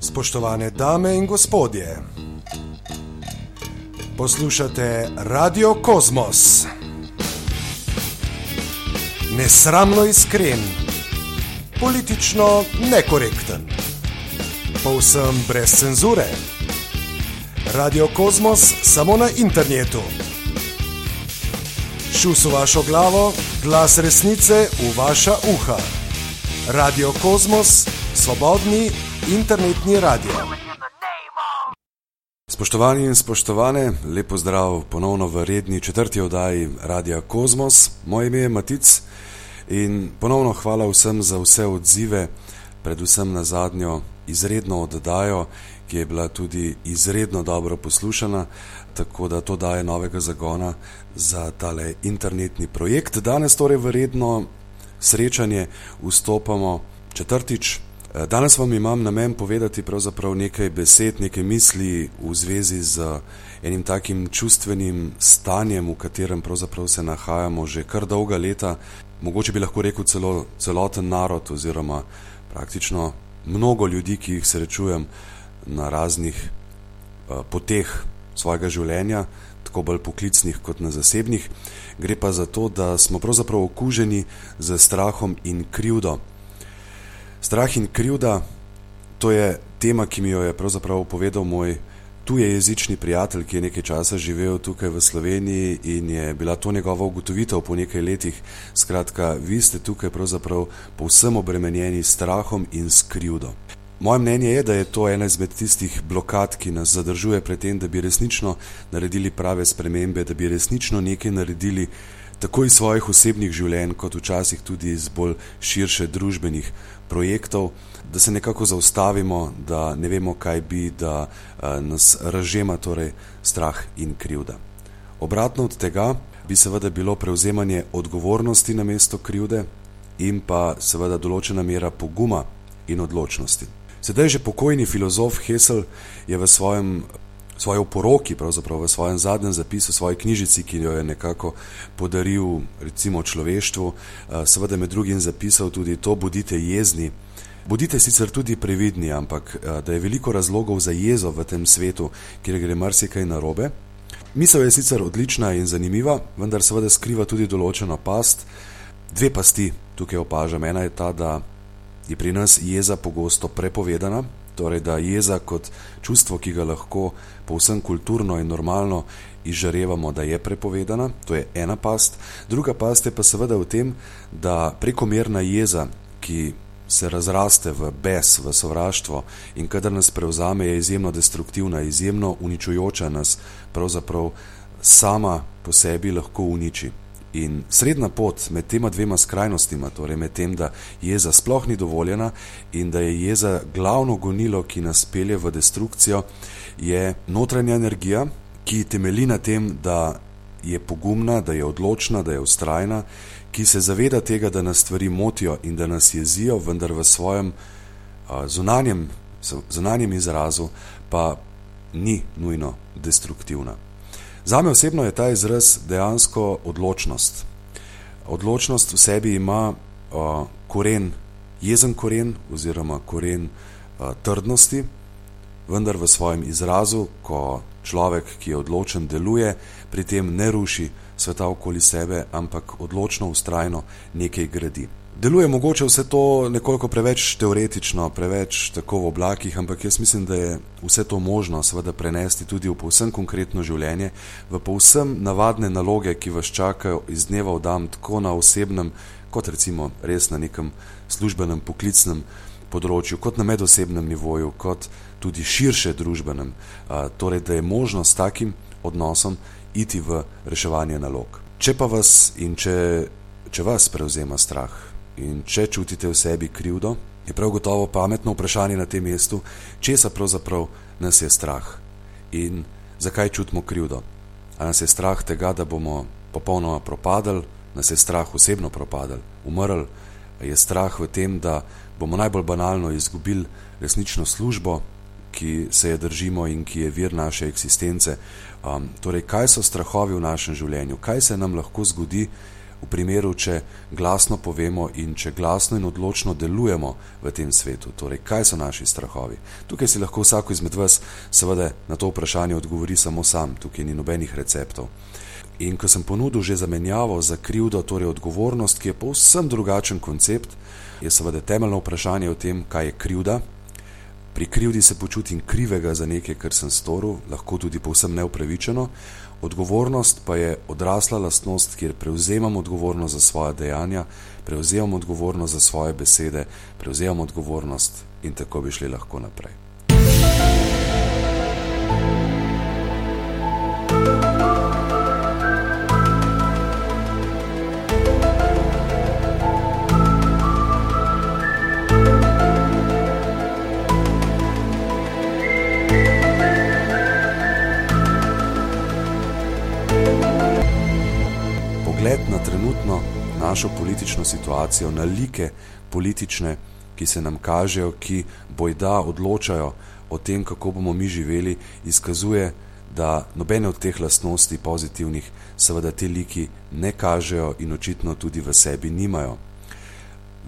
Spoštovane dame in gospodje, poslušate Radio Kosmos. Nesramno iskren, politično nekorekten, povsem brez cenzure. Radio Kosmos samo na internetu. Šus v vašo glavo, glas resnice v vaša uha. Radio Kosmos, svobodni internetni radio. Spoštovani in spoštovane, lepo zdrav ponovno v redni četrti oddaji Radia Kosmos. Moje ime je Matic in ponovno hvala vsem za vse odzive, predvsem na zadnjo izredno oddajo, ki je bila tudi izredno dobro poslušana, tako da to daje novega zagona za tale internetni projekt. Danes torej v redno srečanje vstopamo četrtič. Danes vam imam namen povedati pravzaprav nekaj besed, nekaj misli v zvezi z enim takim čustvenim stanjem, v katerem pravzaprav se nahajamo že kar dolga leta. Mogoče bi lahko rekel celo celoten narod oziroma praktično mnogo ljudi, ki jih srečujem na raznih poteh svojega življenja, tako bolj poklicnih kot na zasebnih. Gre pa za to, da smo pravzaprav okuženi z strahom in krivdo. Strah in krivda, to je tema, ki mi jo je pravzaprav povedal moj tujejezični prijatelj, ki je nekaj časa živel tukaj v Sloveniji in je bila to njegova ugotovitev po nekaj letih. Skratka, vi ste tukaj pravzaprav povsem obremenjeni s strahom in s krivdo. Moje mnenje je, da je to ena izmed tistih blokad, ki nas zadržuje pred tem, da bi resnično naredili prave spremembe, da bi resnično nekaj naredili tako iz svojih osebnih življenj, kot včasih tudi iz bolj širše družbenih projektov, da se nekako zaustavimo, da ne vemo, kaj bi, da nas razžema torej strah in krivda. Obratno od tega bi seveda bilo prevzemanje odgovornosti na mesto krivde in pa seveda določena mera poguma in odločnosti. Sedaj že pokojni filozof Hesel je v svojem svoji oporoki, pravzaprav v svojem zadnjem zapisu, v svoji knjižici, ki jo je nekako podaril recimo človeštvu, seveda med drugim zapisal tudi to: bodite jezni. Bodite sicer tudi previdni, ampak da je veliko razlogov za jezo v tem svetu, kjer gre marsikaj narobe. Misel je sicer odlična in zanimiva, vendar seveda skriva tudi določeno past. Dve pasti tukaj opažam. Ena je ta, da je pri nas jeza pogosto prepovedana, torej da jeza kot čustvo, ki ga lahko povsem kulturno in normalno izžarevamo, da je prepovedana, to je ena past. Druga past je pa seveda v tem, da prekomerna jeza, ki se razraste v bes, v sovraštvo in kadar nas prevzame, je izjemno destruktivna, izjemno uničujoča, nas pravzaprav sama po sebi lahko uniči. In srednja pot med tema dvema skrajnostima, torej med tem, da jeza sploh ni dovoljena in da je jeza glavno gonilo, ki nas pelje v destrukcijo, je notranja energija, ki temelji na tem, da je pogumna, da je odločna, da je vztrajna, ki se zaveda tega, da nas stvari motijo in da nas jezijo, vendar v svojem zunanjem, zunanjem izrazu pa ni nujno destruktivna. Zame osebno je ta izraz dejansko odločnost. Odločnost v sebi ima uh, koren, jezen koren oziroma koren uh, trdnosti, vendar v svojem izrazu, ko človek, ki je odločen, deluje, pri tem ne ruši sveta okoli sebe, ampak odločno, ustrajno nekaj gradi. Deluje mogoče vse to nekoliko preveč teoretično, preveč tako v oblakih, ampak jaz mislim, da je vse to možno seveda prenesti tudi v povsem konkretno življenje, v povsem navadne naloge, ki vas čakajo iz dneva v dan, tako na osebnem, kot recimo res na nekem službenem, poklicnem področju, kot na medosebnem nivoju, kot tudi širše družbenem, torej da je možno s takim odnosom iti v reševanje nalog. Če pa vas in če, če vas prevzema strah, In če čutite v sebi krivdo, je prav gotovo pametno vprašanje na tem mestu, česa pravzaprav nas je strah in zakaj čutimo krivdo. A nas je strah tega, da bomo popolnoma propadali, nas je strah osebno propadali, umrli, je strah v tem, da bomo najbolj banalno izgubili resnično službo, ki se je držimo in ki je vir naše eksistence. Um, torej, kaj so strahovi v našem življenju, kaj se nam lahko zgodi v primeru, če glasno povemo in če glasno in odločno delujemo v tem svetu. Torej, kaj so naši strahovi? Tukaj si lahko vsako izmed vas seveda na to vprašanje odgovori samo sam, tukaj ni nobenih receptov. In ko sem ponudil že zamenjavo za krivdo, torej odgovornost, ki je povsem drugačen koncept, je seveda temeljno vprašanje o tem, kaj je krivda. Pri krivdi se počutim krivega za nekaj, kar sem storil, lahko tudi povsem neupravičeno, odgovornost pa je odrasla lastnost, kjer prevzemam odgovornost za svoje dejanja, prevzemam odgovornost za svoje besede, prevzemam odgovornost in tako bi šli lahko naprej. Našo politično situacijo, na like politične, ki se nam kažejo, ki bojda odločajo o tem, kako bomo mi živeli, izkazuje, da nobene od teh lastnosti pozitivnih seveda te liki ne kažejo in očitno tudi v sebi nimajo.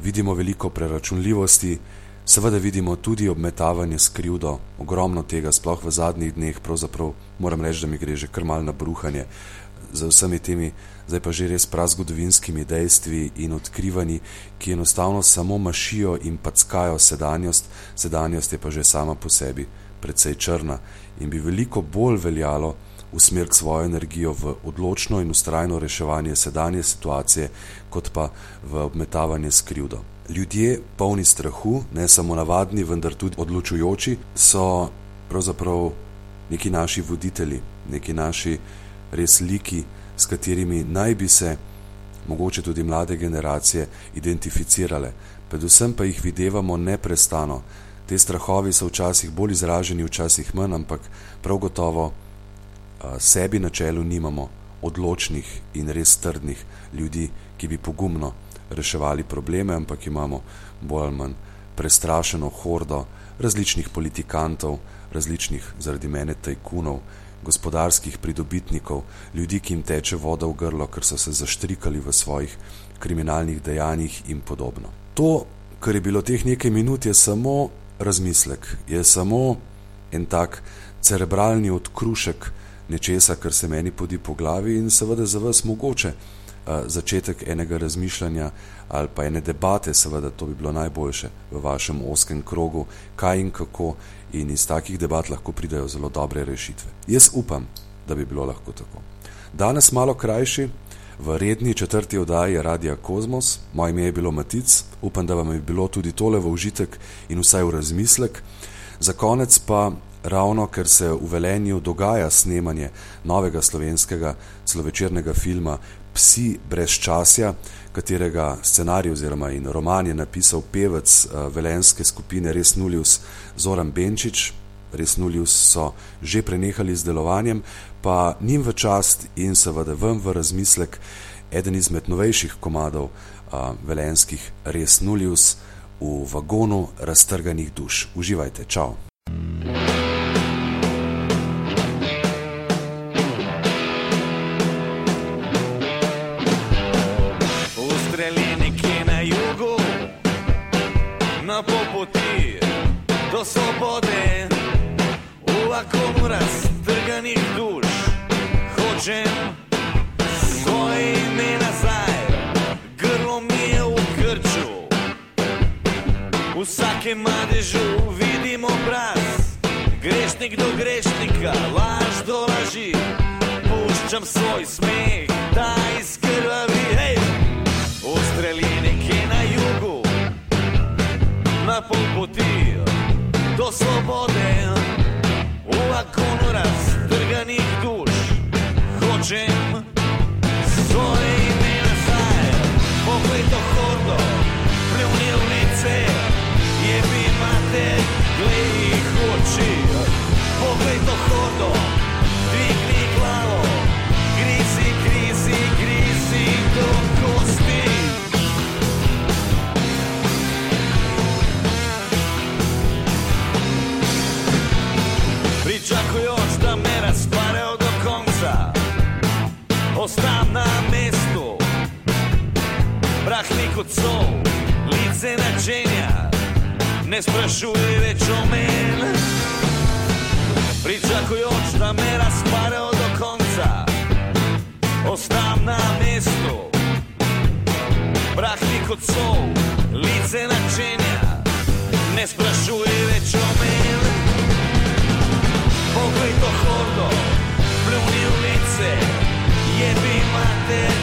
Vidimo veliko preračunljivosti, seveda vidimo tudi obmetavanje s krivdo, ogromno tega, sploh v zadnjih dneh, pravzaprav moram reči, da mi gre že kar mal na bruhanje za vsemi temi zdaj pa že res prazgodovinskimi dejstvi in odkrivanji, ki enostavno samo mašijo in packajo sedanjost, sedanjost je pa že sama po sebi precej črna in bi veliko bolj veljalo usmeriti svojo energijo v odločno in ustrajno reševanje sedanje situacije, kot pa v obmetavanje s krivdo. Ljudje, polni strahu, ne samo navadni, vendar tudi odločujoči, so pravzaprav neki naši voditelji, neki naši res liki, s katerimi naj bi se, mogoče tudi mlade generacije, identificirale, predvsem pa jih videvamo neprestano. Te strahovi so včasih bolj izraženi, včasih manj, ampak prav gotovo a, sebi na čelu nimamo odločnih in res trdnih ljudi, ki bi pogumno reševali probleme, ampak imamo bolj ali manj prestrašeno hordo različnih politikantov, različnih zaradi mene tajkunov, gospodarskih pridobitnikov, ljudi, ki jim teče voda v grlo, ker so se zaštrikali v svojih kriminalnih dejanjih in podobno. To, kar je bilo teh nekaj minut, je samo razmislek, je samo en tak cerebralni odkrušek nečesa, kar se meni podi po glavi in seveda za vas mogoče začetek enega razmišljanja ali pa ene debate, seveda to bi bilo najboljše v vašem oskem krogu, kaj in kako in iz takih debat lahko pridejo zelo dobre rešitve. Jaz upam, da bi bilo lahko tako. Danes malo krajši, v redni četrti oddaji Radia Kozmos, moje ime je bilo Matic, upam, da vam je bilo tudi tole v užitek in vsaj v razmislek. Za konec pa ravno, ker se v Velenju dogaja snemanje novega slovenskega celovečernega filma Psi brez časja, katerega scenarij oziroma in roman je napisal pevec uh, velenske skupine Resnulius Zoran Benčič. Resnulius so že prenehali z delovanjem, pa njim v čast in seveda vam v razmislek eden izmed novejših komadov uh, velenskih Resnulius v vagonu raztrganih duš. Uživajte, čau! U svake madežu vidim obraz. Grešnik do grešnika, laž do laži. Pušćam svoj smeh da iskrvavi Hej, ustreljenike na jugu Na pol poti do slobode U vagonu raztrganih duš Hoćem ne sprašuje več o meni. Pričakujoč, da me razparejo do konca, ostam na mestu. Prah ni kot so, lice načenja, ne sprašuje več o meni. Poglej to hordo, pljuni v lice, je bi mater,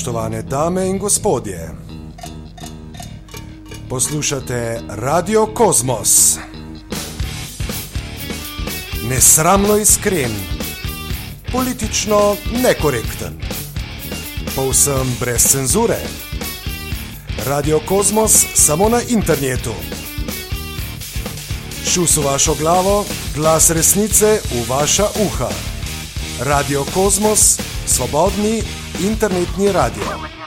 Spoštovane dame in gospodje, poslušate Radio Kosmos. Nesramno iskren, politično nekorekten, povsem brez cenzure. Radio Kosmos samo na internetu. Šus v vašo glavo, glas resnice v vaša uha. Radio Kosmos, svobodni internetni radio.